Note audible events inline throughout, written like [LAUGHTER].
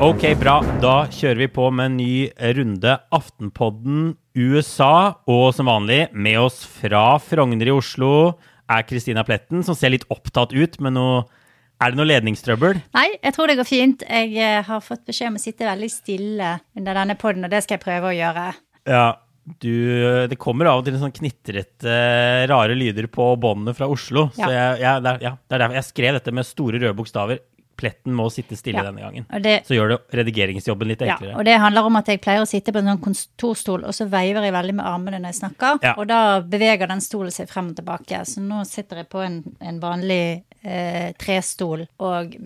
Ok, bra. Da kjører vi på med en ny runde Aftenpodden USA. Og som vanlig, med oss fra Frogner i Oslo er Kristina Pletten, som ser litt opptatt ut med noe Er det noe ledningstrøbbel? Nei, jeg tror det går fint. Jeg eh, har fått beskjed om å sitte veldig stille under denne podden, og det skal jeg prøve å gjøre. Ja, du, det kommer av og til sånn knitrete, rare lyder på båndene fra Oslo. Ja. Så jeg, jeg, det, er, ja, det er derfor jeg skrev dette med store røde bokstaver. Pletten må sitte stille Ja. denne gangen. Det, Så gjør det redigeringsjobben litt enklere. ja, og det handler om at jeg pleier å sitte på en sånn kontorstol, og så veiver jeg veldig med armene når jeg snakker. Ja. Og da beveger den stolen seg frem og tilbake. Så nå sitter jeg på en, en vanlig eh, trestol og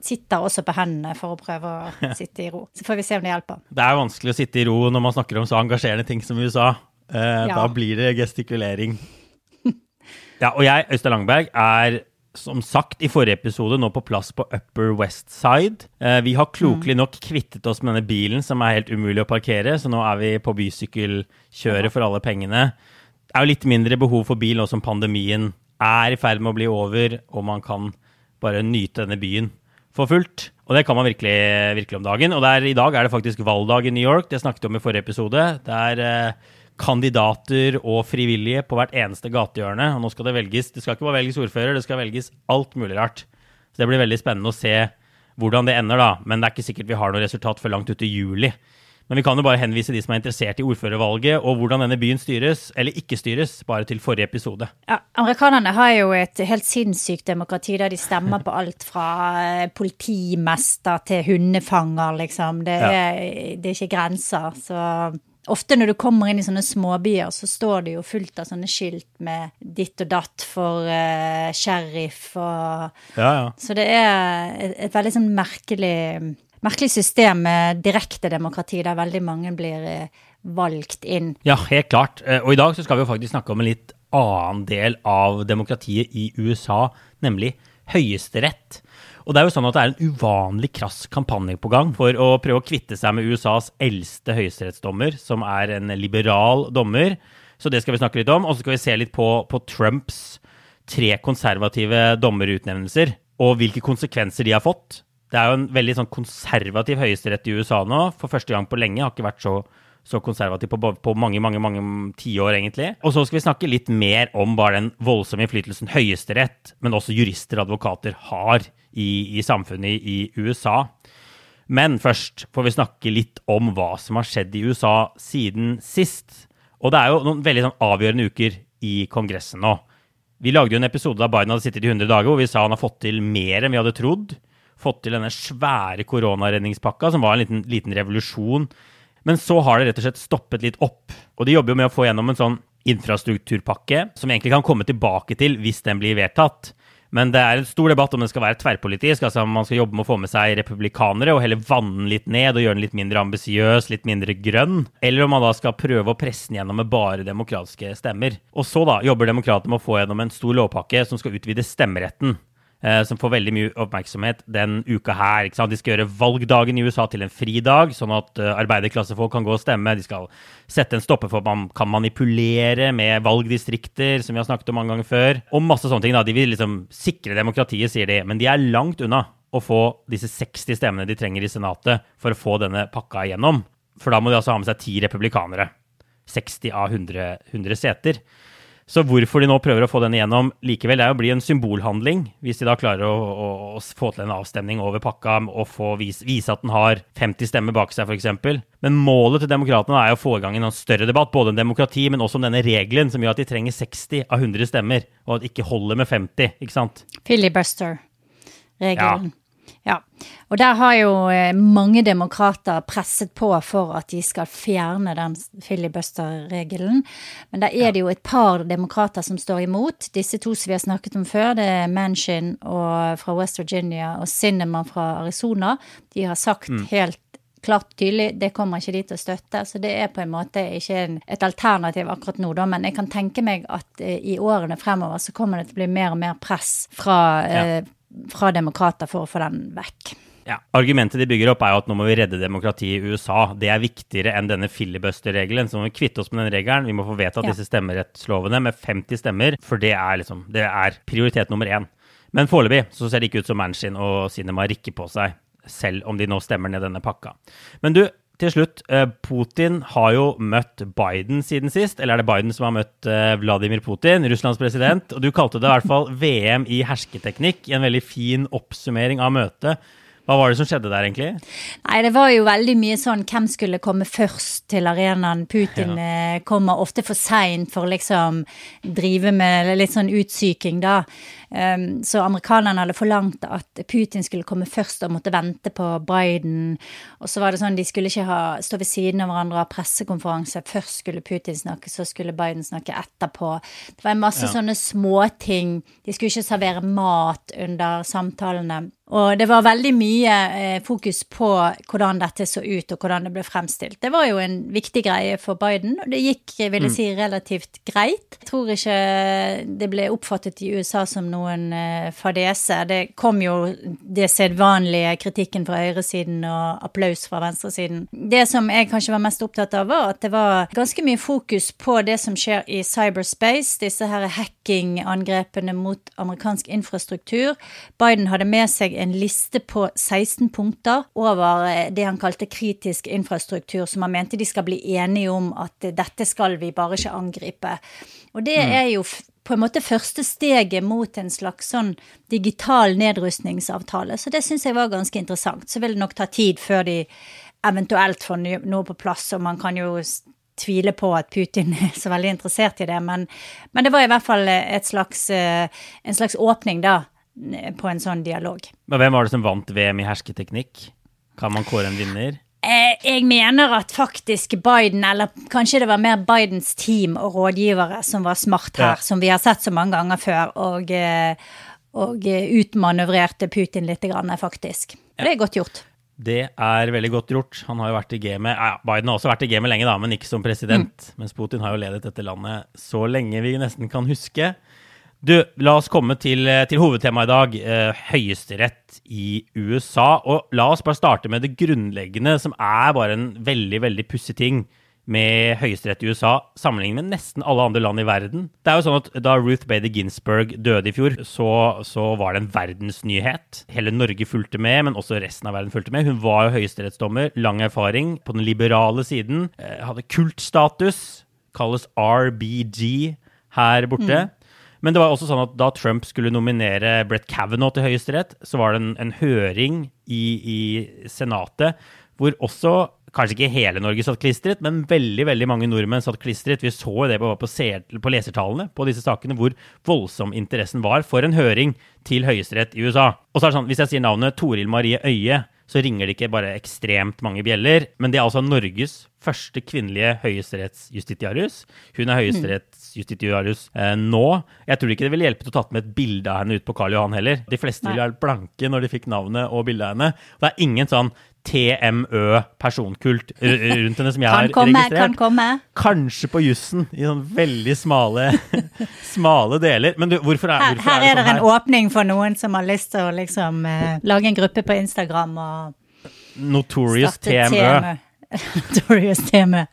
sitter også på hendene for å prøve å [LAUGHS] sitte i ro. Så får vi se om det hjelper. Det er vanskelig å sitte i ro når man snakker om så engasjerende ting som USA. Eh, Ja. Da blir det gestikulering. Ja, og jeg, Øystein Langberg, er som sagt i forrige episode nå på plass på Upper West Side. Eh, vi har klokelig nok kvittet oss med denne bilen som er helt umulig å parkere, så nå er vi på bysykkelkjøret for alle pengene. Det er jo litt mindre behov for bil nå som pandemien er i ferd med å bli over, og man kan bare nyte denne byen for fullt. Og det kan man virkelig, virkelig om dagen. Og det er, i dag er det faktisk valgdag i New York. Det snakket vi om i forrige episode. Det er eh, kandidater og frivillige på hvert eneste gatehjørne. Og nå skal det velges Det skal ikke bare velges ordfører, det skal velges alt mulig rart. Så det blir veldig spennende å se hvordan det ender, da. Men det er ikke sikkert vi har noe resultat før langt ut i juli. Men vi kan jo bare henvise de som er interessert i ordførervalget og hvordan denne byen styres, eller ikke styres, bare til forrige episode. Ja, amerikanerne har jo et helt sinnssykt demokrati der de stemmer på alt fra eh, politimester til hundefanger, liksom. Det er, det er ikke grenser. Så ofte når du kommer inn i sånne småbyer, så står det jo fullt av sånne skilt med ditt og datt for uh, sheriff og Ja, ja. Så det er et, et veldig sånn merkelig Merkelig system med direkte demokrati, der veldig mange blir eh, valgt inn. Ja, helt klart. Eh, Og i dag så skal vi jo faktisk snakke om en litt annen del av demokratiet i USA, nemlig Høyesterett. Og det er jo sånn at det er en uvanlig krass kampanje på gang for å prøve å kvitte seg med USAs eldste høyesterettsdommer, som er en liberal dommer. Så det skal vi snakke litt om. Og så skal vi se litt på, på Trumps tre konservative dommerutnevnelser, og hvilke konsekvenser de har fått. Det er jo en veldig sånn konservativ høyesterett i USA nå. For første gang på lenge har ikke vært så, så konservativ på, på mange mange, mange tiår, egentlig. Og så skal vi snakke litt mer om bare den voldsomme innflytelsen Høyesterett, men også jurister og advokater, har i, i samfunnet i, i USA. Men først får vi snakke litt om hva som har skjedd i USA siden sist. Og det er jo noen veldig sånn avgjørende uker i Kongressen nå. Vi lagde jo en episode da Biden hadde sittet i 100 dager, hvor vi sa han har fått til mer enn vi hadde trodd. Fått til denne svære koronaredningspakka, som var en liten, liten revolusjon. Men så har det rett og slett stoppet litt opp. Og de jobber jo med å få gjennom en sånn infrastrukturpakke, som vi egentlig kan komme tilbake til hvis den blir vedtatt. Men det er en stor debatt om den skal være tverrpolitisk, altså om man skal jobbe med å få med seg republikanere og heller vanne den litt ned og gjøre den litt mindre ambisiøs, litt mindre grønn, eller om man da skal prøve å presse den gjennom med bare demokratiske stemmer. Og så da jobber demokratene med å få gjennom en stor lovpakke som skal utvide stemmeretten som får veldig mye oppmerksomhet den uka her. Ikke sant? De skal gjøre valgdagen i USA til en fridag, sånn at eh, arbeiderklassefolk kan gå og stemme. De skal sette en stopper for at man kan manipulere med valgdistrikter, som vi har snakket om mange ganger før. Og masse sånne ting. da. De vil liksom sikre demokratiet, sier de. Men de er langt unna å få disse 60 stemmene de trenger i Senatet for å få denne pakka igjennom. For da må de altså ha med seg ti republikanere. 60 av 100, 100 seter. Så hvorfor de nå prøver å få den igjennom likevel, er jo å bli en symbolhandling, hvis de da klarer å, å, å få til en avstemning over pakka og få vise, vise at den har 50 stemmer bak seg, f.eks. Men målet til demokratene er jo å få i gang en større debatt, både om demokrati, men også om denne regelen som gjør at de trenger 60 av 100 stemmer, og at det ikke holder med 50, ikke sant? Filibuster-regelen. Ja. Og der har jo eh, mange demokrater presset på for at de skal fjerne den filibuster-regelen. Men der er det jo et par demokrater som står imot. Disse to som vi har snakket om før, det er Manchin fra West Virginia og Sinneman fra Arizona. De har sagt helt klart tydelig det kommer ikke de til å støtte. Så det er på en måte ikke et alternativ akkurat nå, da. Men jeg kan tenke meg at eh, i årene fremover så kommer det til å bli mer og mer press fra, eh, fra demokrater for å få den vekk. Ja, Argumentet de bygger opp, er jo at nå må vi redde demokratiet i USA. Det er viktigere enn denne filibuster-regelen. Så må vi kvitte oss med den regelen. Vi må få vedtatt Ja. disse stemmerettslovene med 50 stemmer, for det er liksom, det er prioritet nummer én. Men foreløpig så ser det ikke ut som Manchin og Sinema rikker på seg, selv om de nå stemmer ned denne pakka. Men du, til slutt. eh, Putin har jo møtt Biden siden sist. Eller er det Biden som har møtt eh, Vladimir Putin, Russlands president? Og du kalte det i hvert fall VM i hersketeknikk en veldig fin oppsummering av møtet. Hva var det som skjedde der, egentlig? Nei, det var jo veldig mye sånn hvem skulle komme først til arenaen. Putin ja. kommer ofte for seint for liksom drive med litt sånn utsyking, da. Så amerikanerne hadde forlangt at Putin skulle komme først og måtte vente på Biden. Og så var det sånn, de skulle ikke ha, stå ved siden av hverandre og ha pressekonferanse. Først skulle Putin snakke, så skulle Biden snakke etterpå. Det var en masse Ja. sånne småting. De skulle ikke servere mat under samtalene. Og det var veldig mye eh, fokus på hvordan dette så ut, og hvordan det ble fremstilt. Det var jo en viktig greie for Biden, og det gikk, vil jeg si, relativt greit. Jeg tror ikke det ble oppfattet i USA som noen eh, fadese. Det kom jo det sedvanlige kritikken fra høyresiden og applaus fra venstresiden. Det som jeg kanskje var mest opptatt av, var at det var ganske mye fokus på det som skjer i cyberspace, disse her hacking-angrepene mot amerikansk infrastruktur. Biden hadde med seg en liste på 16 punkter over eh, det han kalte kritisk infrastruktur, som han mente de skal bli enige om at dette skal vi bare ikke angripe. Og det er jo på en måte første steget mot en slags sånn digital nedrustningsavtale. Så det syns jeg var ganske interessant. Så vil det nok ta tid før de eventuelt får noe på plass, og man kan jo tvile på at Putin [LAUGHS] er så veldig interessert i det, men, men det var i hvert fall slags, eh, en slags åpning, da, på en sånn dialog. Men hvem var det som vant VM i hersketeknikk? Kan man kåre en vinner? Eh, Jeg mener at faktisk Biden, eller kanskje det var mer Bidens team og rådgivere som var smart her, Ja. som vi har sett så mange ganger før, og, eh, og eh, utmanøvrerte Putin litt, faktisk. Ja. det er godt gjort. Det er veldig godt gjort. Han har jo vært i gamet ja, Biden har også vært i gamet lenge, da, men ikke som president. Mens Putin har jo ledet dette landet så lenge vi nesten kan huske. Du, la oss komme til, til hovedtemaet i dag, eh, Høyesterett i USA. Og la oss bare starte med det grunnleggende, som er bare en veldig, veldig pussig ting med høyesterett i USA, sammenlignet med nesten alle andre land i verden. Det er jo sånn at Da Ruth Bader Ginsburg døde i fjor, så, så var det en verdensnyhet. Hele Norge fulgte med, men også resten av verden fulgte med. Hun var jo høyesterettsdommer, lang erfaring på den liberale siden. Eh, hadde kultstatus, kalles RBG her borte. Men det var også sånn at da Trump skulle nominere Brett Kavanaugh til Høyesterett, så var det en, en høring i, i Senatet hvor også Kanskje ikke hele Norge satt klistret, men veldig veldig mange nordmenn satt klistret. Vi så det på, på, på lesertallene på disse sakene, hvor voldsom interessen var for en høring til Høyesterett i USA. Og så er det sånn, Hvis jeg sier navnet Toril Marie Øie, så ringer det ikke bare ekstremt mange bjeller, men det er altså Norges første kvinnelige høyesterettsjustitiarius. Hun er høyesterettsjustitiarius eh, nå. Jeg tror ikke det ville hjelpe å tatt med et bilde av henne ut på Karl Johan heller. De fleste Nei. ville vært blanke når de fikk navnet og bildet av henne. Det er ingen sånn TMØ personkult rundt henne som jeg har komme, registrert. kan komme. Kanskje på jussen, i sånne veldig smale, [LAUGHS] smale deler. Men du, hvorfor er, Her, hvorfor her er er det sånn en åpning for noen som har lyst til å liksom eh, lage en gruppe på Instagram og Notorious. TMØ. [LAUGHS] Notorious TMØ.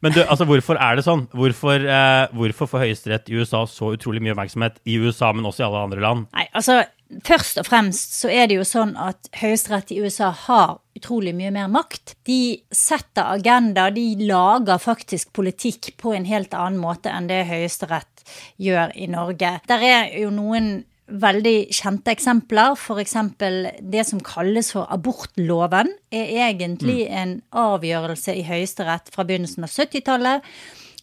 Men du, altså, hvorfor er det sånn? Hvorfor, eh, hvorfor får Høyesterett i USA så utrolig mye oppmerksomhet i USA, men også i alle andre land? Nei, altså Først og fremst så er det jo sånn at Høyesterett i USA har utrolig mye mer makt. De setter agenda, de lager faktisk politikk på en helt annen måte enn det Høyesterett gjør i Norge. Der er jo noen veldig kjente eksempler. F.eks. det som kalles for abortloven, er egentlig en avgjørelse i Høyesterett fra begynnelsen av 70-tallet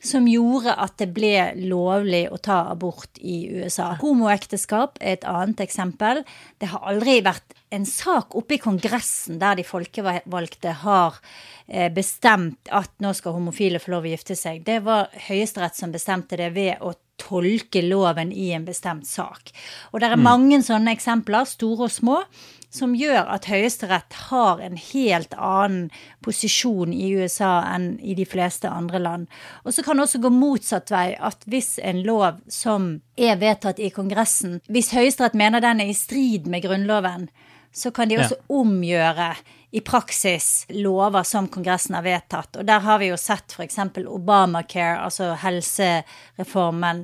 som gjorde at det ble lovlig å ta abort i USA. Homoekteskap er et annet eksempel. Det har aldri vært en sak oppe i Kongressen der de folkevalgte har eh, bestemt at nå skal homofile få lov å gifte seg. Det var Høyesterett som bestemte det ved å tolke loven i en bestemt sak. Og det er mange sånne eksempler, store og små, som gjør at Høyesterett har en helt annen posisjon i USA enn i de fleste andre land. Og så kan det også gå motsatt vei, at hvis en lov som er vedtatt i Kongressen, hvis Høyesterett mener den er i strid med Grunnloven, så kan de Ja. også omgjøre i praksis lover som Kongressen har vedtatt. Og der har vi jo sett f.eks. Obamacare, altså helsereformen,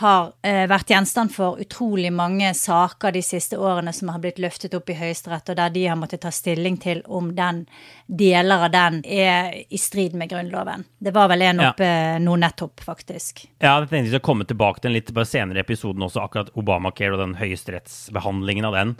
har eh, vært gjenstand for utrolig mange saker de siste årene som har blitt løftet opp i Høyesterett, og der de har måttet ta stilling til om den deler av den er i strid med Grunnloven. Det var vel en Ja. oppe nå nettopp, faktisk. Ja, jeg tenkte vi skal komme tilbake til den litt senere i episoden også, akkurat Obamacare og den høyesterettsbehandlingen av den.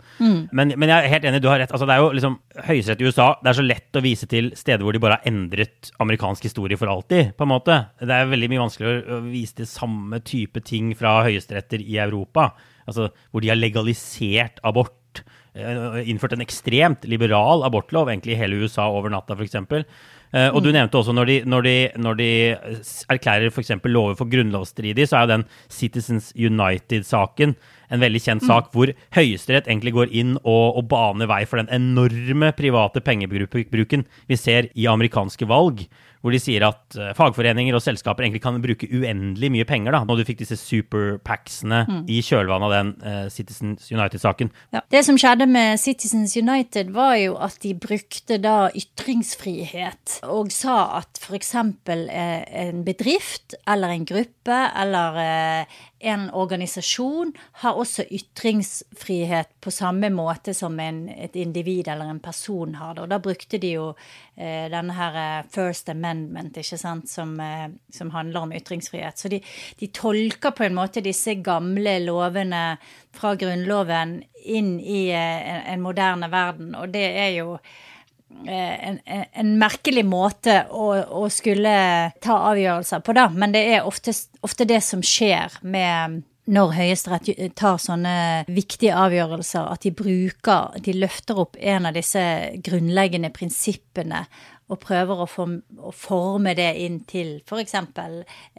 Men, men jeg er helt enig, du har rett. Altså, det er jo liksom Høyesterett i USA, det er så lett å vise til steder hvor de bare har endret amerikansk historie for alltid, på en måte. Det er veldig mye vanskeligere å vise til samme type ting fra høyesteretter i Europa. Altså hvor de har legalisert abort eh, innført en ekstremt liberal abortlov egentlig i hele USA over natta, f.eks. Uh, og du nevnte også når de, når de, når de erklærer f.eks. lover for grunnlovsstridig, så er jo den Citizens United-saken en veldig kjent sak hvor Høyesterett egentlig går inn og, og baner vei for den enorme private pengebruken vi ser i amerikanske valg. Hvor de sier at eh, fagforeninger og selskaper egentlig kan bruke uendelig mye penger. da, Når du fikk disse superpacksene i kjølvannet av den uh, Citizens United-saken. Ja. Det som skjedde med Citizens United, var jo at de brukte da ytringsfrihet og sa at f.eks. en bedrift eller en gruppe eller eh, en organisasjon har også ytringsfrihet på samme måte som en, et individ eller en person har det. Og da brukte de jo eh, denne her eh, First Amendment, ikke sant, som, eh, som handler om ytringsfrihet. Så de, de tolker på en måte disse gamle lovene fra Grunnloven inn i eh, en, en moderne verden, og det er jo en, en, en merkelig måte å, å skulle ta avgjørelser på, da. Men det er ofte, ofte det som skjer med når Høyesterett tar sånne viktige avgjørelser, at de bruker De løfter opp en av disse grunnleggende prinsippene og prøver å, form, å forme det inn til f.eks.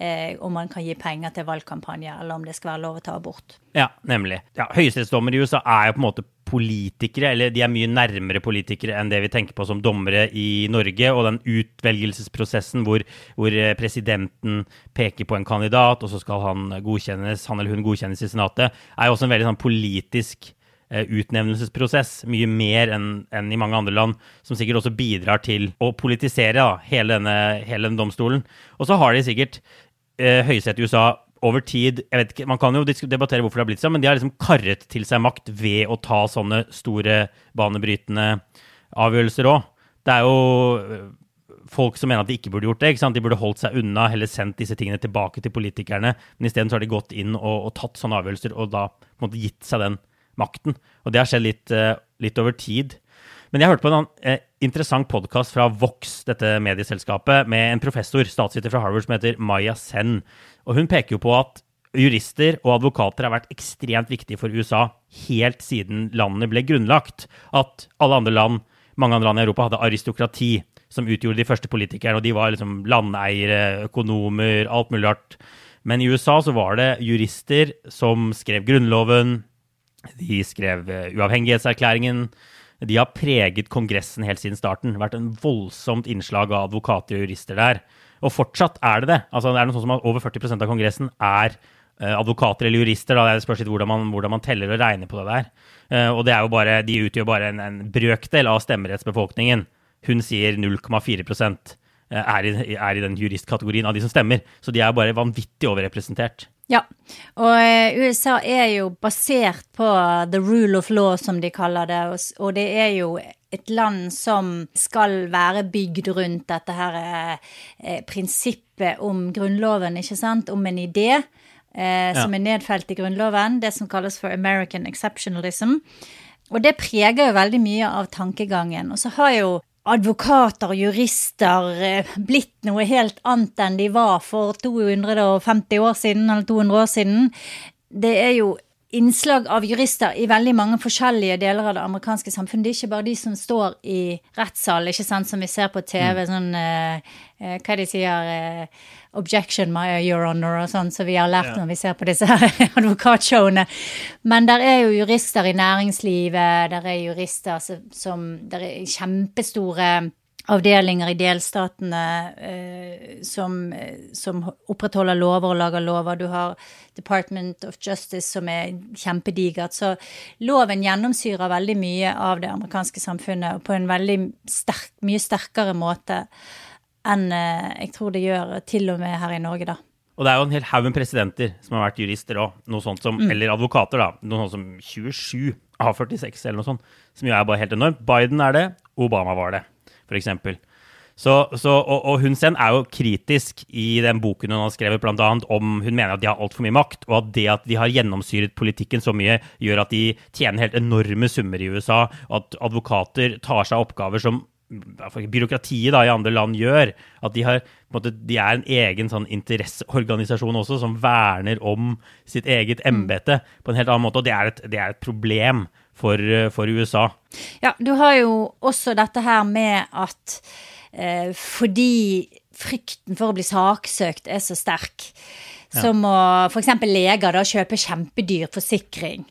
Eh, om man kan gi penger til valgkampanje, eller om det skal være lov å ta abort. Ja, nemlig. Ja, Høyesterettsdommere i USA er jo på en måte politikere, eller de er mye nærmere politikere enn det vi tenker på som dommere i Norge. Og den utvelgelsesprosessen hvor, hvor eh, presidenten peker på en kandidat, og så skal han godkjennes, han eller hun godkjennes i Senatet, er jo også en veldig sånn politisk utnevnelsesprosess, mye mer enn en i mange andre land, som sikkert også bidrar til å politisere da, hele, denne, hele denne domstolen. Og så har de sikkert eh, Høyesterett i USA over tid jeg vet ikke, Man kan jo debattere hvorfor det har blitt sånn, men de har liksom karret til seg makt ved å ta sånne store, banebrytende avgjørelser òg. Det er jo øh, folk som mener at de ikke burde gjort det. ikke sant? De burde holdt seg unna, heller sendt disse tingene tilbake til politikerne. Men isteden har de gått inn og, og tatt sånne avgjørelser og da på en måte gitt seg den makten. Og det har skjedd litt, eh, litt over tid. Men jeg hørte på en annen, eh, interessant podkast fra Vox, dette medieselskapet, med en professor, statsviter fra Harvard, som heter Maya Sen. Og hun peker jo på at jurister og advokater har vært ekstremt viktige for USA helt siden landet ble grunnlagt. At alle andre land, mange andre land i Europa hadde aristokrati som utgjorde de første politikerne, og de var liksom landeiere, økonomer, alt mulig rart. Men i USA så var det jurister som skrev grunnloven, de skrev eh, uavhengighetserklæringen. De har preget Kongressen helt siden starten. Vært en voldsomt innslag av advokater og jurister der. Og fortsatt er det det. Altså, det er noe sånn som at Over 40% av Kongressen er eh, advokater eller jurister. Da. Det spørs litt hvordan man, hvordan man teller og regner på det der. Eh, og det er jo bare, de utgjør bare en, en brøkdel av stemmerettsbefolkningen. Hun sier 0,4 eh, er, er i den juristkategorien av de som stemmer. Så de er bare vanvittig overrepresentert. Ja, og eh, USA er jo basert på the rule of law, som de kaller det, og, det er jo et land som skal være bygd rundt dette her eh, eh, prinsippet om Grunnloven, ikke sant, om en idé eh, som er nedfelt i Grunnloven, det som kalles for American exceptionalism. Og det preger jo veldig mye av tankegangen. Og så har jo advokater og jurister eh, blitt noe helt annet enn de var for 250 år siden, eller 200 år siden. Det er jo innslag av jurister i veldig mange forskjellige deler av det amerikanske samfunnet. Det er ikke bare de som står i rettssalen, ikke sant, som vi ser på TV, sånn eh, eh, Hva de sier eh, Objection, my your honor, og sånn, som vi har lært Ja. når vi ser på disse [LAUGHS] advokatshowene. Men der er jo jurister i næringslivet, der er jurister som, som Der er kjempestore avdelinger i delstatene eh, som, som, opprettholder lover og lager lover. Du har Department of Justice som er kjempedigert. Så loven gjennomsyrer veldig mye av det amerikanske samfunnet på en veldig sterk, mye sterkere måte enn eh, jeg tror det gjør til og med her i Norge, da. Og det er jo en hel haug med presidenter som har vært jurister òg, mm. eller advokater, da. Noe sånt som 27 av 46 eller noe sånt, som jo er bare helt enormt. Biden er det, Obama var det f.eks. Så, så, og, og Hun Sen er jo kritisk i den boken hun har skrevet annet, om hun mener at de har altfor mye makt, og at det at de har gjennomsyret politikken så mye, gjør at de tjener helt enorme summer i USA, og at advokater tar seg oppgaver som byråkratiet da, i andre land gjør. At de, har, måte, de er en egen sånn interesseorganisasjon også, som verner om sitt eget embete på en helt annen måte. Og det er et, det er et problem for, for, USA. Ja, du har jo også dette her med at eh, fordi frykten for å bli saksøkt er så sterk, så må f.eks. leger da kjøpe kjempedyr forsikring.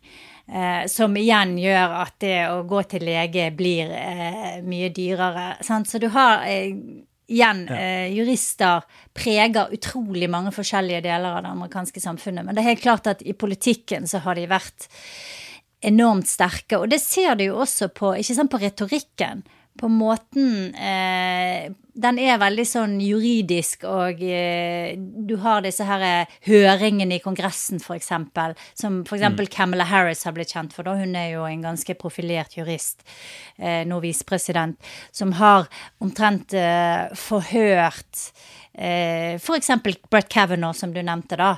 Eh, som igjen gjør at det å gå til lege blir eh, mye dyrere. Sant? Så du har eh, igjen. Eh, jurister preger utrolig mange forskjellige deler av det amerikanske samfunnet. Men det er helt klart at i politikken så har de vært enormt sterke. Og det ser du jo også på, ikke sant, på retorikken. På måten eh, Den er veldig sånn juridisk, og eh, du har disse her eh, høringene i Kongressen, f.eks., som f.eks. Mm. Camilla Harris har blitt kjent for. da, Hun er jo en ganske profilert jurist, eh, nå visepresident, som har omtrent eh, forhørt eh, f.eks. Brett Kavanaugh, som du nevnte, da,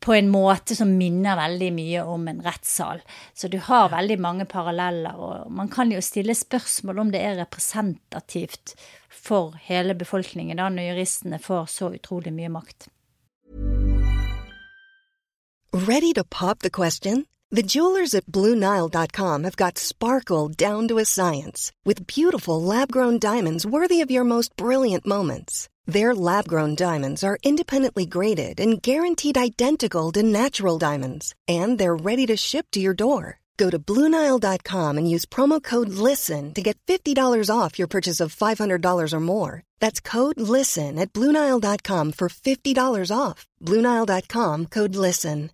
på en måte som minner veldig mye om en rettssal. Så du har veldig mange paralleller, og man kan jo stille spørsmål om det er representativt for hele befolkningen da, når juristene får så utrolig mye makt. Ready to pop the question? The jewelers at BlueNile.com have got sparkle down to a science with beautiful lab-grown diamonds worthy of your most brilliant moments. Their lab grown diamonds are independently graded and guaranteed identical to natural diamonds, and they're ready to ship to your door. Go to Bluenile.com and use promo code LISTEN to get $50 off your purchase of $500 or more. That's code LISTEN at Bluenile.com for $50 off. Bluenile.com code LISTEN.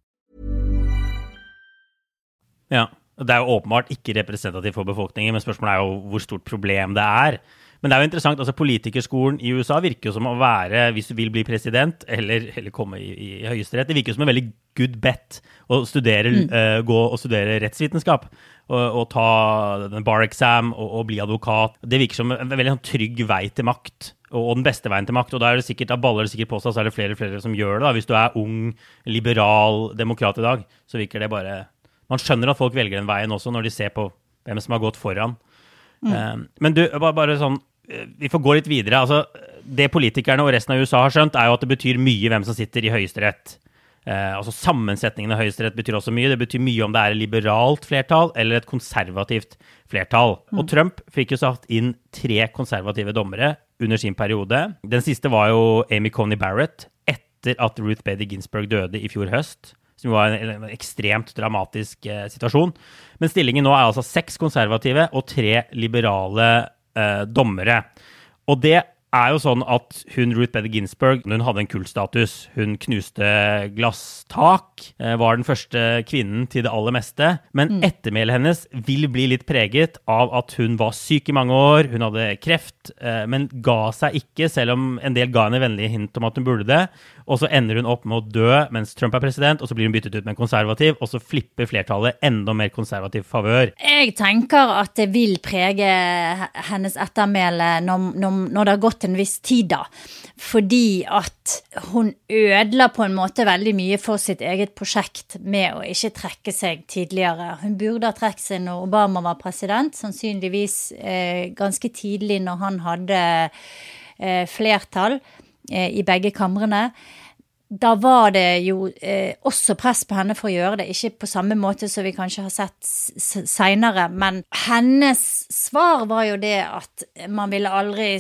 Ja, det er åpenbart ikke representativt for befolkningen, men spørsmålet er jo hvor stort problem det er. Men det er jo interessant, altså politikerskolen i USA virker jo som å være, hvis du vil bli president eller, eller komme i, i, i Høyesterett, det virker jo som en veldig good bet å studere, mm. uh, gå og studere rettsvitenskap. Og, og ta den bar exam og, og, bli advokat. Det virker som en veldig sånn, trygg vei til makt. Og, og, den beste veien til makt. Og da er det sikkert, da baller det sikkert på seg, så er det flere og flere som gjør det. da. Hvis du er ung, liberal demokrat i dag, så virker det bare Man skjønner at folk velger den veien også, når de ser på hvem som har gått foran. Mm. Um, men du, bare, bare sånn eh, Vi får gå litt videre. altså Det politikerne og resten av USA har skjønt, er jo at det betyr mye hvem som sitter i Høyesterett. Uh, altså Sammensetningen av Høyesterett betyr også mye. Det betyr mye om det er et liberalt flertall eller et konservativt flertall. Mm. Og Trump fikk jo satt inn tre konservative dommere under sin periode. Den siste var jo Amy Coney Barrett, etter at Ruth Bader Ginsburg døde i fjor høst som var en, en ekstremt dramatisk eh, situasjon. Men stillingen nå er altså seks konservative og tre liberale eh, dommere. Og det er jo sånn at hun Ruth Bader Ginsburg hun hadde en kultstatus. Hun knuste glasstak, eh, var den første kvinnen til det aller meste. Men mm. ettermælet hennes vil bli litt preget av at hun var syk i mange år, hun hadde kreft, eh, men ga seg ikke, selv om en del ga henne vennlige hint om at hun burde det. Og så ender hun opp med å dø mens Trump er president, og så blir hun byttet ut med en konservativ, og så flipper flertallet enda mer konservativ favør. Jeg tenker at det vil prege hennes ettermæle når, når, når, det har gått en viss tid, da. Fordi at hun ødela på en måte veldig mye for sitt eget prosjekt med å ikke trekke seg tidligere. Hun burde ha trukket seg når Obama var president, sannsynligvis eh, ganske tidlig når han hadde eh, flertall. Eh, i begge kamrene. Da var det jo eh, også press på henne for å gjøre det, ikke på samme måte som vi kanskje har sett seinere, men hennes svar var jo det at man ville aldri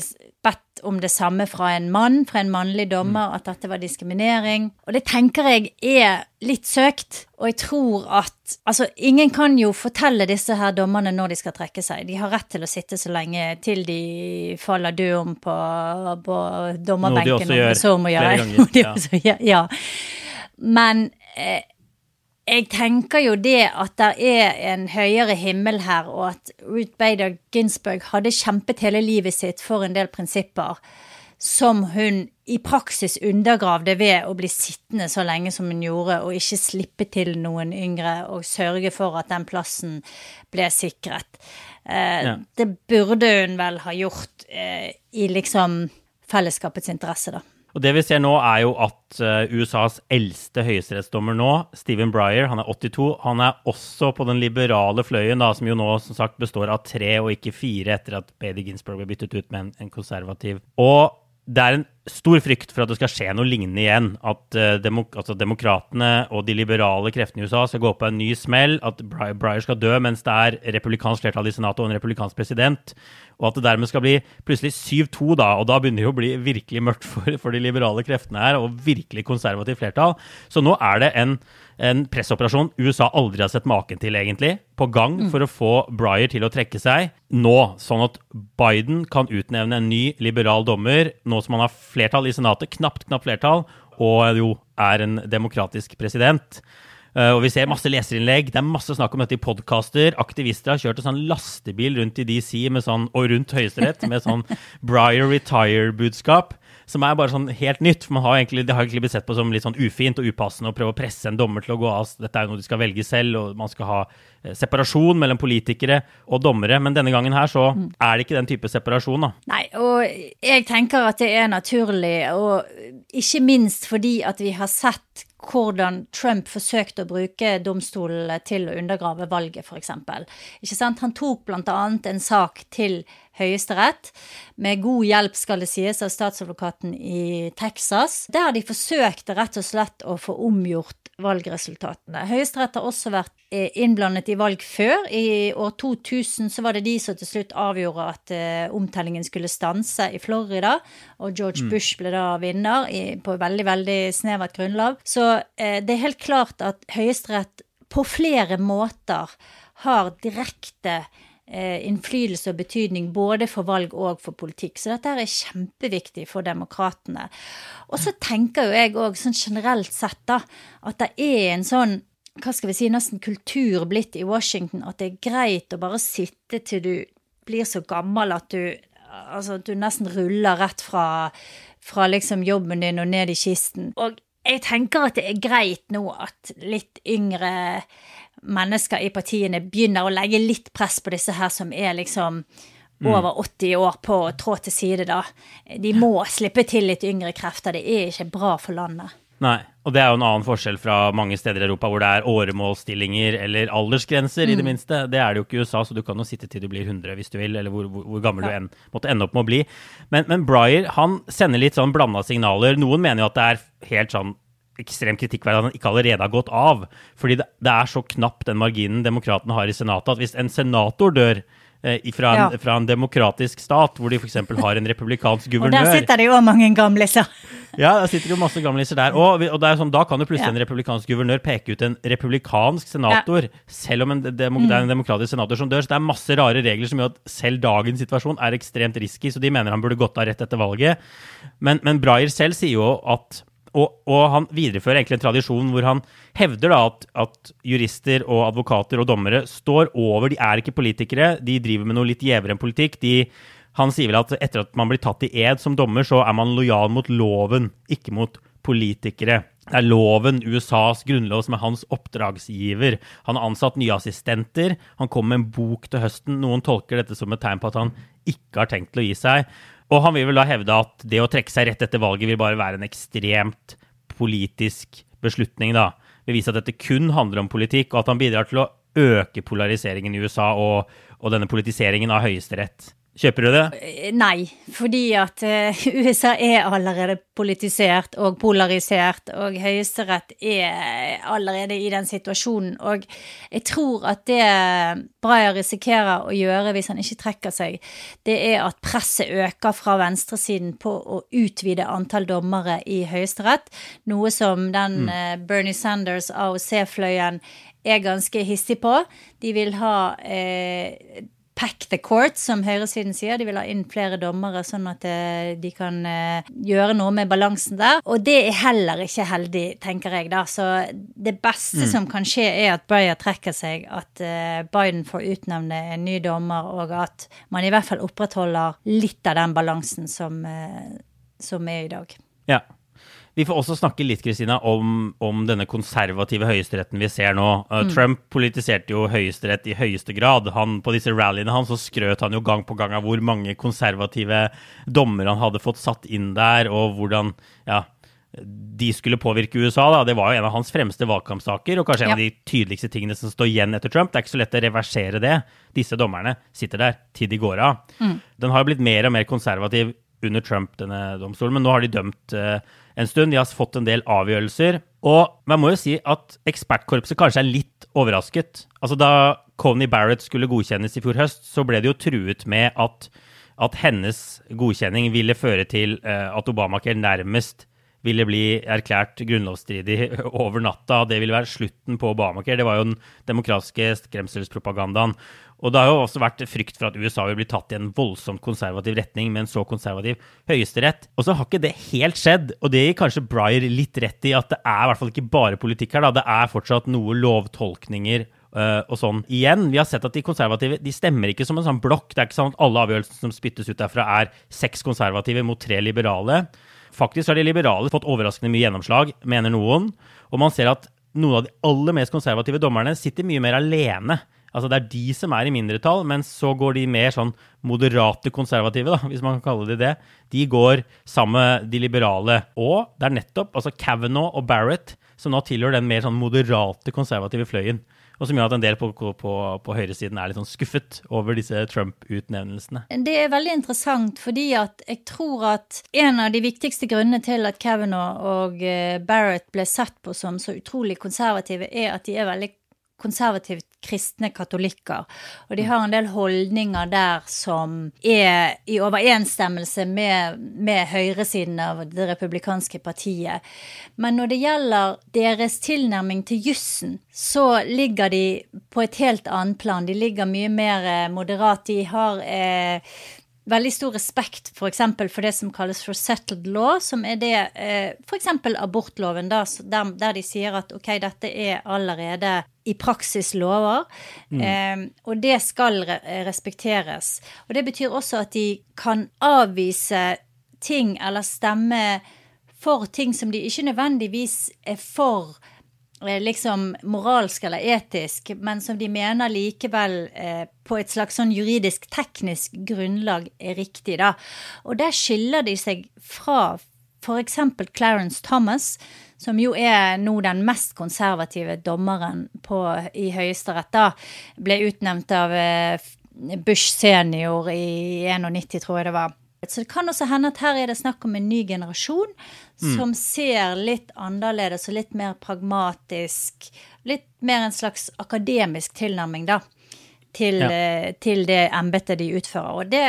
bedt om det samme fra en mann, fra en mannlig dommer, at dette var diskriminering. Og det tenker jeg er litt søkt. Og jeg tror at Altså, ingen kan jo fortelle disse her dommerne når de skal trekke seg. De har rett til å sitte så lenge til de faller døde om på, på dommerbenken. Noe de også gjør flere ganger. [LAUGHS] ja. ja. Men eh, jeg tenker jo det at det er en høyere himmel her, og at Ruth Bader Ginsburg hadde kjempet hele livet sitt for en del prinsipper som hun i praksis undergravde ved å bli sittende så lenge som hun gjorde, og ikke slippe til noen yngre og sørge for at den plassen ble sikret. Eh, ja. Det burde hun vel ha gjort eh, i liksom fellesskapets interesse, da. Og det vi ser nå, er jo at uh, USAs eldste høyesterettsdommer nå, Stephen Breyer, han er 82, han er også på den liberale fløyen, da, som jo nå som sagt består av tre og ikke fire etter at Bader Ginsburg ble byttet ut med en, en konservativ. Og det er en stor frykt for at det skal skje noe lignende igjen. At uh, demok altså demokratene og de liberale kreftene i USA skal gå på en ny smell. At Breyer skal dø mens det er republikansk flertall i Senatet og en republikansk president. Og at det dermed skal bli plutselig 7-2, da. Og da begynner det å bli virkelig mørkt for, for de liberale kreftene her, og virkelig konservativt flertall. Så nå er det en en pressoperasjon USA aldri har sett maken til, egentlig, på gang mm. for å få Breyer til å trekke seg nå, sånn at Biden kan utnevne en ny liberal dommer, nå som han har flertall i Senatet, knapt, knapt flertall, og jo er en demokratisk president. Uh, og Vi ser masse leserinnlegg. Det er masse snakk om dette i podkaster. Aktivister har kjørt en sånn lastebil rundt i DC med sånn, og rundt Høyesterett med sånn [LAUGHS] Breyer retire-budskap som er bare sånn helt nytt. for har egentlig, Det har egentlig blitt sett på som litt sånn ufint og upassende å prøve å presse en dommer til å gå av. Dette er jo noe de skal velge selv, og man skal ha eh, separasjon mellom politikere og dommere. Men denne gangen her så er det ikke den type separasjon, da. Nei, og jeg tenker at det er naturlig, og ikke minst fordi at vi har sett hvordan Trump forsøkte å bruke domstolene til å undergrave valget, f.eks. Han tok bl.a. en sak til Høyesterett, med god hjelp, skal det sies, av statsadvokaten i Texas, der de forsøkte rett og slett å få omgjort valgresultatene. Høyesterett har også vært eh, innblandet i valg før. I år 2000 så var det de som til slutt avgjorde at uh, omtellingen skulle stanse i Florida, og George mm. Bush ble da vinner på veldig, veldig snevert grunnlag. Så uh, det er helt klart at Høyesterett på flere måter har direkte innflytelse og betydning både for valg og for politikk. Så dette er kjempeviktig for demokratene. Og så tenker jo jeg òg sånn generelt sett da, at det er en sånn hva skal vi si, nesten kultur blitt i Washington at det er greit å bare sitte til du blir så gammel at du altså du nesten ruller rett fra, fra liksom jobben din og ned i kisten. Og jeg tenker at det er greit nå at litt yngre mennesker i partiene begynner å legge litt press på disse her som er liksom Mm. over 80 år på å trå til side, da. De må slippe til litt yngre krefter. Det er ikke bra for landet. Nei, og det er jo en annen forskjell fra mange steder i Europa hvor det er åremålsstillinger eller aldersgrenser, mm. i det mm. minste. Det er det jo ikke i USA, så du kan jo sitte til du blir 100 hvis du vil, eller hvor, hvor, hvor gammel ja. du en, måtte ende opp med å bli. Men, men Breyer han sender litt sånn blanda signaler. Noen mener jo at det er helt sånn ekstremt kritikkverdig at han ikke allerede har gått av. Fordi det, det er så knapp den marginen demokratene har i Senatet, at hvis en senator dør Eh, fra en, ja. fra en, demokratisk stat, hvor de f.eks. har en republikansk guvernør. [LAUGHS] Og der sitter det jo mange gamliser. [LAUGHS] ja, der sitter det jo masse gamliser der. Og, og det sånn, da kan jo plutselig ja. en republikansk guvernør peke ut en republikansk senator, ja. selv om en demo, det er en mm. demokratisk senator som dør. Så det er masse rare regler som gjør at selv dagens situasjon er ekstremt risky, så de mener han burde gått av rett etter valget. Men, men Breyer selv sier jo at og, og, han viderefører egentlig en tradisjon hvor han hevder da at, at, jurister og advokater og dommere står over. De er ikke politikere, de driver med noe litt gjevere enn politikk. De, han sier vel at etter at man blir tatt i ed som dommer, så er man lojal mot loven, ikke mot politikere. Det er loven, USAs grunnlov, som er hans oppdragsgiver. Han har ansatt nye assistenter. Han kom med en bok til høsten. Noen tolker dette som et tegn på at han ikke har tenkt til å gi seg. Og han vil vel da hevde at det å trekke seg rett etter valget vil bare være en ekstremt politisk beslutning, da. Vil vise at dette kun handler om politikk, og at han bidrar til å øke polariseringen i USA og, og denne politiseringen av Høyesterett. Kjøper du det? Eh, nei, fordi at uh, [LAUGHS] USA er allerede politisert og polarisert, og Høyesterett er allerede i den situasjonen. Og jeg tror at det Breyer risikerer å gjøre hvis han ikke trekker seg, det er at presset øker fra venstresiden på å utvide antall dommere i Høyesterett, noe som den mm. Bernie Sanders AOC-fløyen er ganske hissig på. De vil ha eh, pack the court, som høyresiden sier. De vil ha inn flere dommere, sånn at eh, de kan eh, gjøre noe med balansen der. Og det er heller ikke heldig, tenker jeg da. Så det beste mm. som kan skje, er at Breyer trekker seg, at eh, Biden får utnevne en ny dommer, og at man i hvert fall opprettholder litt av den balansen som, som er i dag. Ja. Vi får også snakke litt Kristina, om, om denne konservative høyesteretten vi ser nå. Uh, mm. Trump politiserte jo Høyesterett i høyeste grad. Han, på disse rallyene hans så skrøt han jo gang på gang av hvor mange konservative dommer han hadde fått satt inn der, og hvordan ja, de skulle påvirke USA. Da. Det var jo en av hans fremste valgkampsaker, og kanskje en ja. av de tydeligste tingene som står igjen etter Trump. Det er ikke så lett å reversere det. Disse dommerne sitter der til de går av. Mm. Den har blitt mer og mer konservativ under Trump, denne domstolen, men nå har de dømt uh, en stund. De har fått en del avgjørelser. Og man må jo si at ekspertkorpset kanskje er litt overrasket. Altså Da Coney Barrett skulle godkjennes i fjor høst, så ble det jo truet med at, at hennes godkjenning ville føre til uh, at Obamacare nærmest ville bli erklært grunnlovsstridig over natta. Det ville være slutten på Obamacare. Det var jo den demokratiske skremselspropagandaen. Og det har jo også vært frykt for at USA vil bli tatt i en voldsomt konservativ retning med en så konservativ høyesterett. Og så har ikke det helt skjedd, og det gir kanskje Breyer litt rett i at det er i hvert fall ikke bare politikk her, da. Det er fortsatt noe lovtolkninger uh, og sånn. Igjen, vi har sett at de konservative de stemmer ikke som en sånn blokk. Det er ikke sånn at alle avgjørelsene som spyttes ut derfra, er seks konservative mot tre liberale. Faktisk har de liberale fått overraskende mye gjennomslag, mener noen. Og man ser at noen av de aller mest konservative dommerne sitter mye mer alene Altså det er de som er i mindretall, men så går de mer sånn moderate konservative, da, hvis man kan kalle det det. De går sammen med de liberale. Og det er nettopp altså Kavanaugh og Barrett som nå tilhører den mer sånn moderate konservative fløyen. Og som gjør at en del på, på, på høyresiden er litt sånn skuffet over disse Trump-utnevnelsene. Det er veldig interessant, fordi at jeg tror at en av de viktigste grunnene til at Kavanaugh og eh, Barrett ble sett på som så utrolig konservative, er at de er veldig konservativt kristne katolikker. Og de har en del holdninger der som er i overensstemmelse med, med høyresiden av det republikanske partiet. Men når det gjelder deres tilnærming til jussen, så ligger de på et helt annet plan. De ligger mye mer eh, moderat. De har eh, veldig stor respekt f.eks. For, for det som kalles for settled law, som er det eh, f.eks. abortloven, der, der, de sier at ok, dette er allerede i praksis lover, mm. eh, og det skal re respekteres. Og det betyr også at de kan avvise ting eller stemme for ting som de ikke nødvendigvis er for Eh, liksom moralsk eller etisk, men som de mener likevel eh, på et slags sånn juridisk, teknisk grunnlag er riktig, da. Og der skiller de seg fra f.eks. Clarence Thomas, som jo er nå den mest konservative dommeren på, i Høyesterett, da. Ble utnevnt av eh, Bush senior i 91, tror jeg det var. Så det kan også hende at her er det snakk om en ny generasjon mm. som ser litt annerledes og litt mer pragmatisk Litt mer en slags akademisk tilnærming, da, til, ja. Eh, til det embetet de utfører. Og det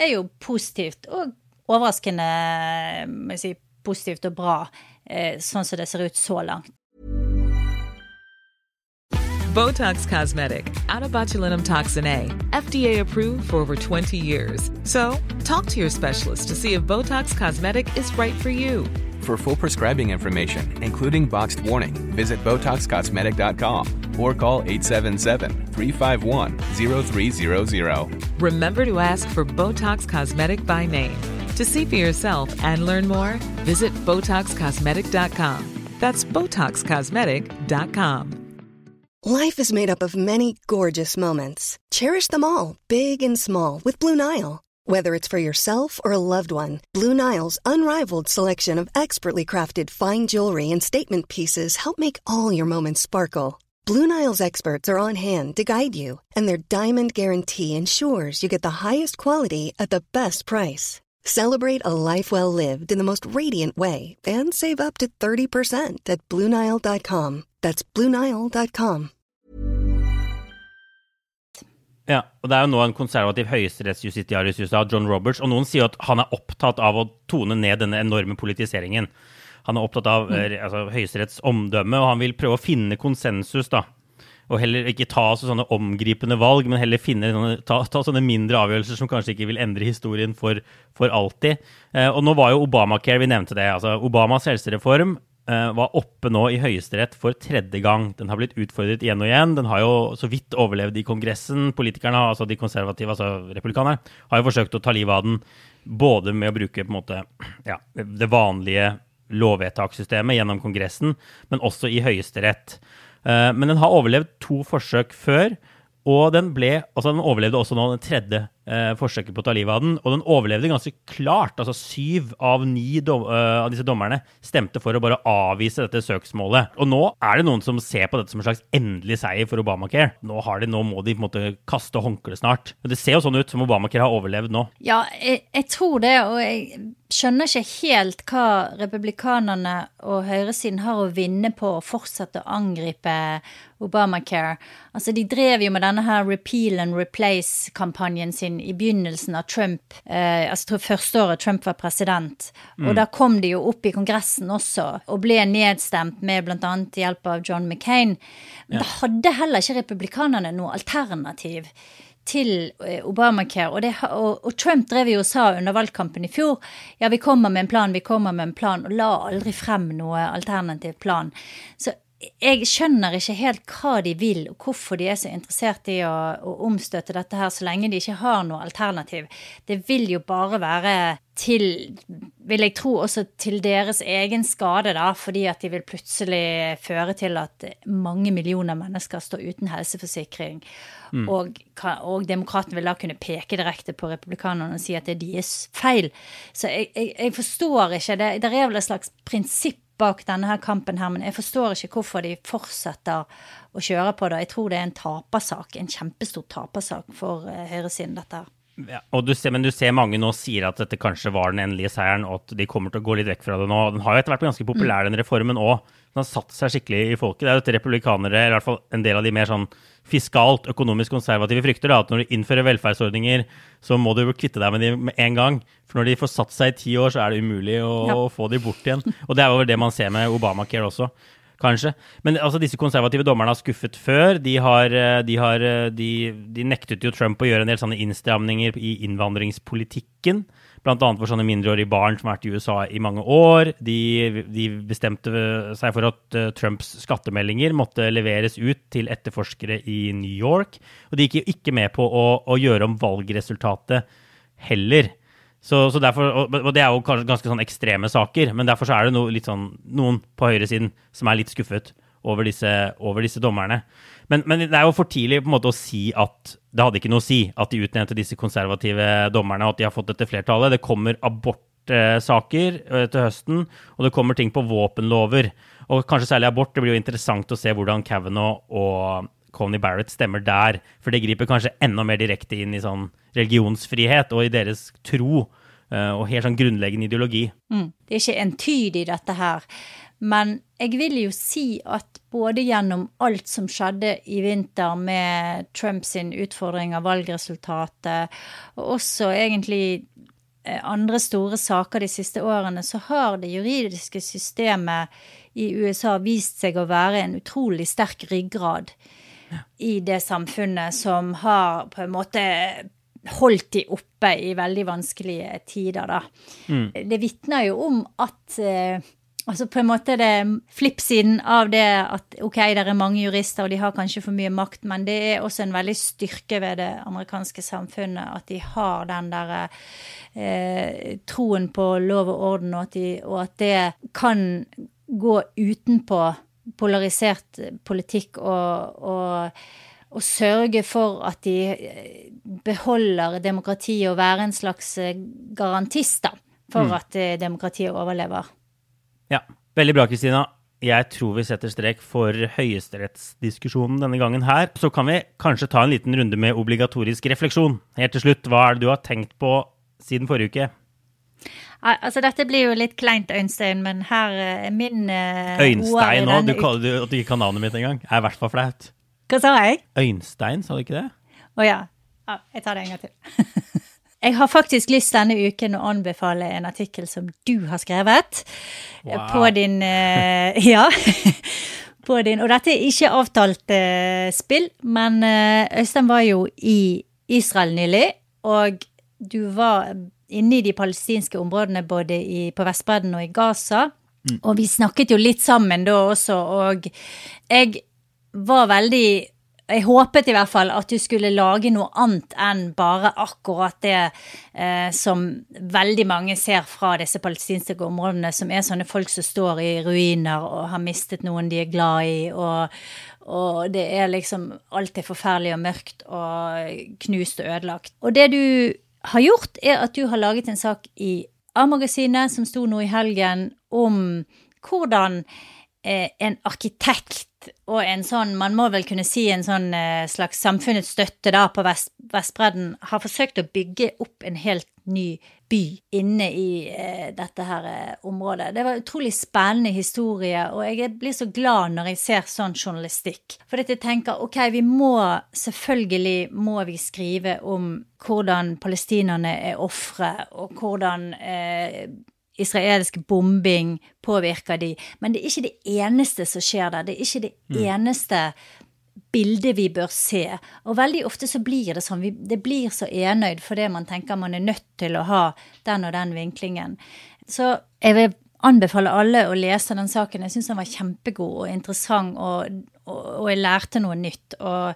er jo positivt og overraskende jeg si, positivt og bra, eh, sånn som det ser ut så langt. Botox Cosmetic, out of botulinum toxin A, FDA approved for over 20 years. So, talk to your specialist to see if Botox Cosmetic is right for you. For full prescribing information, including boxed warning, visit BotoxCosmetic.com or call 877-351-0300. Remember to ask for Botox Cosmetic by name. To see for yourself and learn more, visit BotoxCosmetic.com. That's BotoxCosmetic.com. Life is made up of many gorgeous moments. Cherish them all, big and small, with Blue Nile. Whether it's for yourself or a loved one, Blue Nile's unrivaled selection of expertly crafted fine jewelry and statement pieces help make all your moments sparkle. Blue Nile's experts are on hand to guide you, and their diamond guarantee ensures you get the highest quality at the best price. Celebrate a life well lived in the most radiant way and save up to 30% at BlueNile.com. That's BlueNile.com. Ja, og Det er jo nå en konservativ høyesterettsjustitiarius i USA, John Roberts, og noen sier at han er opptatt av å tone ned denne enorme politiseringen. Han er opptatt av mm. altså, Høyesteretts omdømme, og han vil prøve å finne konsensus. da. Og heller ikke ta sånne omgripende valg, men heller finne, ta, ta, sånne mindre avgjørelser som kanskje ikke vil endre historien for, for alltid. Eh, og nå var jo Obamacare, vi nevnte det. altså Obamas helsereform eh, var oppe nå i Høyesterett for tredje gang. Den har blitt utfordret igjen og igjen. Den har jo så vidt overlevd i Kongressen. Politikerne, altså de konservative, altså republikanerne, har jo forsøkt å ta livet av den. Både med å bruke på en måte, ja, det vanlige lovvedtakssystemet gjennom Kongressen, men også i Høyesterett. Eh, men den har overlevd to forsøk før, og den, ble, altså den overlevde også nå den tredje forsøket på å ta livet av den. Og den overlevde ganske klart. altså Syv av ni dom, uh, av disse dommerne stemte for å bare avvise dette søksmålet. Og nå er det noen som ser på dette som en slags endelig seier for Obamacare. Nå, de, nå må de på en måte kaste håndkleet snart. Men det ser jo sånn ut som Obamacare har overlevd nå. Ja, jeg, jeg tror det. og jeg skjønner ikke helt hva republikanerne og høyresiden har å vinne på å fortsette å angripe Obamacare. Altså, De drev jo med denne her repeal and replace-kampanjen sin i begynnelsen av Trump, eh, altså første året Trump var president. Mm. Og da kom de jo opp i Kongressen også, og ble nedstemt med bl.a. hjelp av John McCain. Men ja. da hadde heller ikke republikanerne noe alternativ til eh, Obamacare. Og, det, og, og, Trump drev jo og sa under valgkampen i fjor ja, vi kommer med en plan, vi kommer med en plan, og la aldri frem noe alternativ plan. Så jeg skjønner ikke helt hva de vil, og hvorfor de er så interessert i å, å, omstøtte dette her, så lenge de ikke har noe alternativ. Det vil jo bare være til, vil jeg tro, også til deres egen skade, da, fordi at de vil plutselig føre til at mange millioner mennesker står uten helseforsikring. Mm. Og, og demokratene vil da kunne peke direkte på republikanerne og si at det er deres feil. Så jeg, jeg, jeg forstår ikke. Det, det er vel et slags prinsipp bak denne her kampen her, men jeg forstår ikke hvorfor de fortsetter å kjøre på det. Jeg tror det er en tapersak, en kjempestor tapersak for uh, høyresiden, dette her. Ja, du ser, men du ser mange nå sier at dette kanskje var den endelige seieren, og at de kommer til å gå litt vekk fra det nå. Den har jo etter hvert ganske populær, den reformen òg. Den har satt seg skikkelig i folket. Det er jo dette republikanere, eller i hvert fall en del av de mer sånn fiskalt, økonomisk konservative frykter. Da, at når du innfører velferdsordninger, så må du kvitte deg med dem med en gang. For når de får satt seg i ti år, så er det umulig å ja. få dem bort igjen. Og det er jo det man ser med Obamacare også kanskje. Men altså, disse konservative dommerne har skuffet før. De, har, eh, de, har, eh, de, de, nektet jo Trump å gjøre en del sånne innstramninger i innvandringspolitikken. Bl.a. for sånne mindreårige barn som har vært i USA i mange år. De, de bestemte seg for at Trumps skattemeldinger måtte leveres ut til etterforskere i New York. Og de gikk jo ikke med på å, å gjøre om valgresultatet heller. Så, så derfor, og, og, det er jo kanskje ganske sånn ekstreme saker, men derfor så er det no, sånn, noen på høyresiden som er litt skuffet over disse, over disse dommerne. Men, men, det er jo for tidlig på en måte å si at det hadde ikke noe å si at de utnevnte disse konservative dommerne, og at de har fått dette flertallet. Det kommer abortsaker eh, til høsten, og det kommer ting på våpenlover. Og kanskje særlig abort. Det blir jo interessant å se hvordan Kavanaugh og Coney Barrett stemmer der. For det griper kanskje enda mer direkte inn i sånn religionsfrihet og i deres tro. Eh, og helt sånn grunnleggende ideologi. Mm. Det er ikke entydig, dette her. Men jeg vil jo si at både gjennom alt som skjedde i vinter med Trumps utfordring av valgresultatet, og også egentlig eh, andre store saker de siste årene, så har det juridiske systemet i USA vist seg å være en utrolig sterk ryggrad i det samfunnet som har på en måte holdt de oppe i veldig vanskelige tider, da. Mm. Det vitner jo om at eh, Altså på en måte det flippsiden av det at ok, det er mange jurister, og de har kanskje for mye makt, men det er også en veldig styrke ved det amerikanske samfunnet at de har den der eh, troen på lov og orden, og at, de, og at det kan gå utenpå polarisert politikk og, og, og, sørge for at de eh, beholder demokratiet og være en slags garantist garantister for mm. at eh, demokratiet overlever. Ja, veldig bra, Kristina. jeg tror vi setter strek for høyesterettsdiskusjonen denne gangen her. Så kan vi kanskje ta en liten runde med obligatorisk refleksjon. Helt til slutt, hva er det du har tenkt på siden forrige uke? Al- Altså, dette blir jo litt kleint, Øynstein, men her eh, er min uh, Øynstein òg. Du du, at du ikke kan navnet mitt engang. Er i hvert fall flaut. Hva sa jeg? Øynstein, sa du ikke det? Å ja. ja. Jeg tar det en gang til. [LAUGHS] jeg har faktisk lyst denne uken å anbefale en artikkel som du har skrevet. eh, Wow. På din uh, [LAUGHS] Ja. [LAUGHS] på din, og dette er ikke avtalt uh, spill, men eh, Øystein var jo i Israel nylig, og du var inne i de palestinske områdene både i, på Vestbredden og i Gaza. Og vi snakket jo litt sammen da også, og jeg var veldig jeg håpet i hvert fall at du skulle lage noe annet enn bare akkurat det eh, som veldig mange ser fra disse palestinske områdene, som er sånne folk som står i ruiner og har mistet noen de er glad i, og, og det er liksom Alt er forferdelig og mørkt og knust og ødelagt. Og det du har gjort, er at du har laget en sak i A-magasinet som sto nå i helgen, om hvordan eh, en arkitekt og en sånn, man må vel kunne si en sånn eh, slags samfunnets støtte da på Vest, Vestbredden, har forsøkt å bygge opp en helt ny by inne i eh, dette her eh, området. Det var en utrolig spennende historie, og jeg blir så glad når jeg ser sånn journalistikk. For jeg tenker ok, vi må selvfølgelig må vi skrive om hvordan palestinerne er ofre, og hvordan eh, israelsk bombing påvirker de, men det er ikke det eneste som skjer der. Det er ikke det eneste bildet vi bør se. Og veldig ofte så blir det sånn. Vi, det blir så enøyd fordi man tenker man er nødt til å ha den og den vinklingen. Så jeg vil anbefale alle å lese den saken. Jeg syns den var kjempegod og interessant, og, og, og jeg lærte noe nytt. Og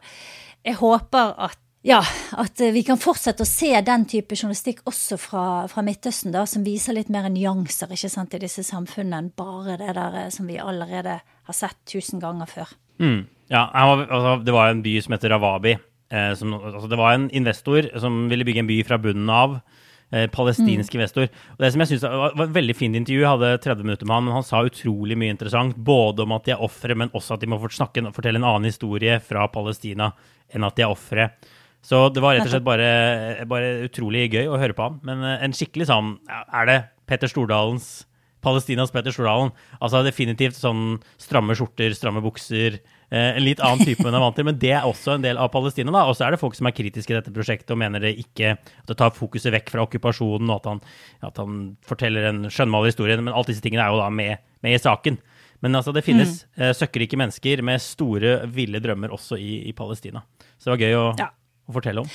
jeg håper at ja, at vi kan fortsette å se den type journalistikk også fra, fra Midtøsten, da, som viser litt mer nyanser ikke sant, i disse samfunnene enn bare det der eh, som vi allerede har sett tusen ganger før. Mm. Ja, var, altså, det var en by som heter Rawabi. Eh, som, altså, det var en investor som ville bygge en by fra bunnen av. Eh, palestinsk investor. Og det som jeg synes var, var et veldig fint intervju, jeg hadde 30 minutter med han, men han sa utrolig mye interessant. Både om at de er ofre, men også at de må snakke, fortelle en annen historie fra Palestina enn at de er ofre. Så det var rett og slett bare, bare utrolig gøy å høre på ham. Men eh, en skikkelig sånn Er det Petter Stordalens Palestinas Petter Stordalen? Altså definitivt sånn stramme skjorter, stramme bukser. Eh, en litt annen type enn jeg er vant til, men det er også en del av Palestina. da, Og så er det folk som er kritiske i dette prosjektet og mener det ikke at det tar fokuset vekk fra okkupasjonen, og at han, at han forteller en skjønnmaler historie. Men alt disse tingene er jo da med, med i saken. Men altså, det finnes eh, søkkrike mennesker med store, ville drømmer også i, i Palestina. Så det var gøy å, Ja. Å fortelle om.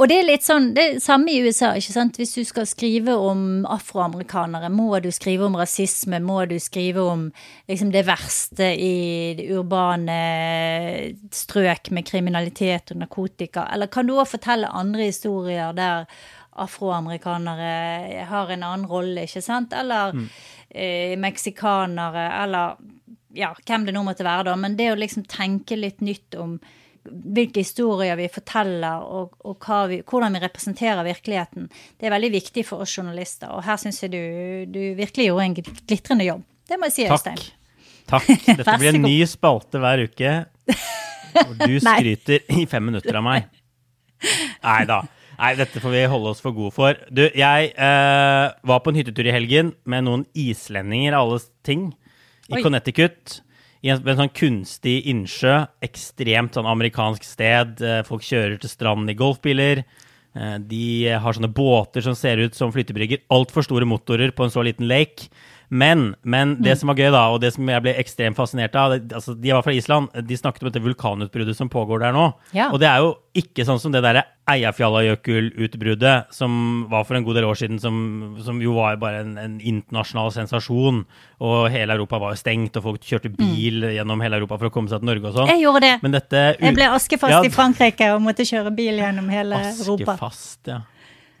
Og det er litt sånn, det er samme i USA, ikke sant. Hvis du skal skrive om afroamerikanere, må du skrive om rasisme, må du skrive om liksom det verste i det urbane strøk med kriminalitet og narkotika, eller kan du òg fortelle andre historier der afroamerikanere har en annen rolle, ikke sant, eller eh, meksikanere, eller ja, hvem det nå måtte være, da. Men det å liksom tenke litt nytt om hvilke historier vi forteller, og, og vi, hvordan vi representerer virkeligheten, det er veldig viktig for oss journalister. Og her syns jeg du, du virkelig gjorde en glitrende jobb. Det må jeg si, Øystein. Takk. Takk. [LAUGHS] Dette blir en ny spalte hver uke. Hvor du [LAUGHS] skryter i fem minutter av meg. Nei da. Nei, dette får vi holde oss for gode for. Du, jeg eh, var på en hyttetur i helgen med noen islendinger alle ting i Oi. Connecticut. I en, en sånn kunstig innsjø. Ekstremt sånn amerikansk sted. Eh, folk kjører til stranden i golfbiler. Eh, de har sånne båter som ser ut som flytebrygger. Altfor store motorer på en så liten lake. Men, men Mm. det som var gøy, da, og det som jeg ble ekstremt fascinert av det, altså, De var fra Island. De snakket om dette vulkanutbruddet som pågår der nå. Ja. Og det er jo ikke sånn som det derre Eiafjallajökull-utbruddet som var for en god del år siden, som, som jo var bare en, en internasjonal sensasjon. Og hele Europa var jo stengt, og folk kjørte bil gjennom hele Europa for å komme seg til Norge og sånn. Mm. Jeg gjorde det. Men dette Jeg ble askefast Ja, i Frankrike og måtte kjøre bil gjennom hele Europa. Askefast, ja.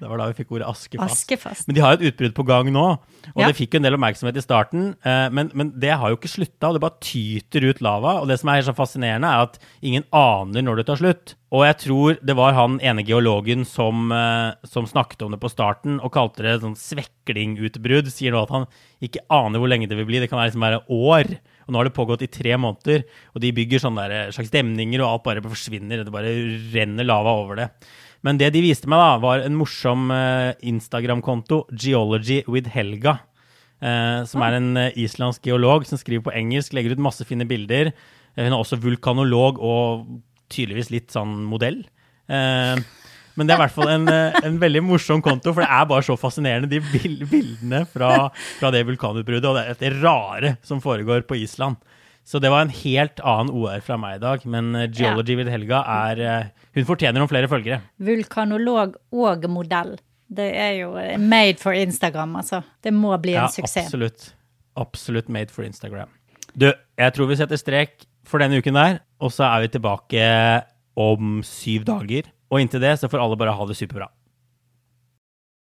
Det var da vi fikk ordet askefast. Askefast. Men de har jo et utbrudd på gang nå, og Ja. det fikk jo en del oppmerksomhet i starten. eh, Men, men det har jo ikke slutta, og det bare tyter ut lava. Og det som er så fascinerende, er at ingen aner når det tar slutt. Og jeg tror det var han ene geologen som, eh, som snakket om det på starten, og kalte det sånn sveklingutbrudd. Sier nå at han ikke aner hvor lenge det vil bli. Det kan være liksom være år. Og nå har det pågått i tre måneder, og de bygger sånne der, slags demninger, og alt bare forsvinner. Det bare renner lava over det. Men det de viste meg, da, var en morsom eh, Instagram-konto, Geology with Helga. Eh, som er en eh, islandsk geolog som skriver på engelsk, legger ut masse fine bilder. Hun er også vulkanolog og tydeligvis litt sånn modell. Men det er i hvert fall en, en, veldig morsom konto, for det er bare så fascinerende, de bildene fra, fra det vulkanutbruddet og det, det rare som foregår på Island. Så det var en helt annen OR fra meg i dag. Men eh, Geology ja. with Helga er Hun fortjener noen flere følgere. Vulkanolog og modell. Det er jo made for Instagram, altså. Det må bli en ja, suksess. Absolutt. Absolutt made for Instagram. Du, jeg tror vi setter strek for denne uken der, og så er vi tilbake om syv dager. Og inntil det så får alle bare ha det superbra.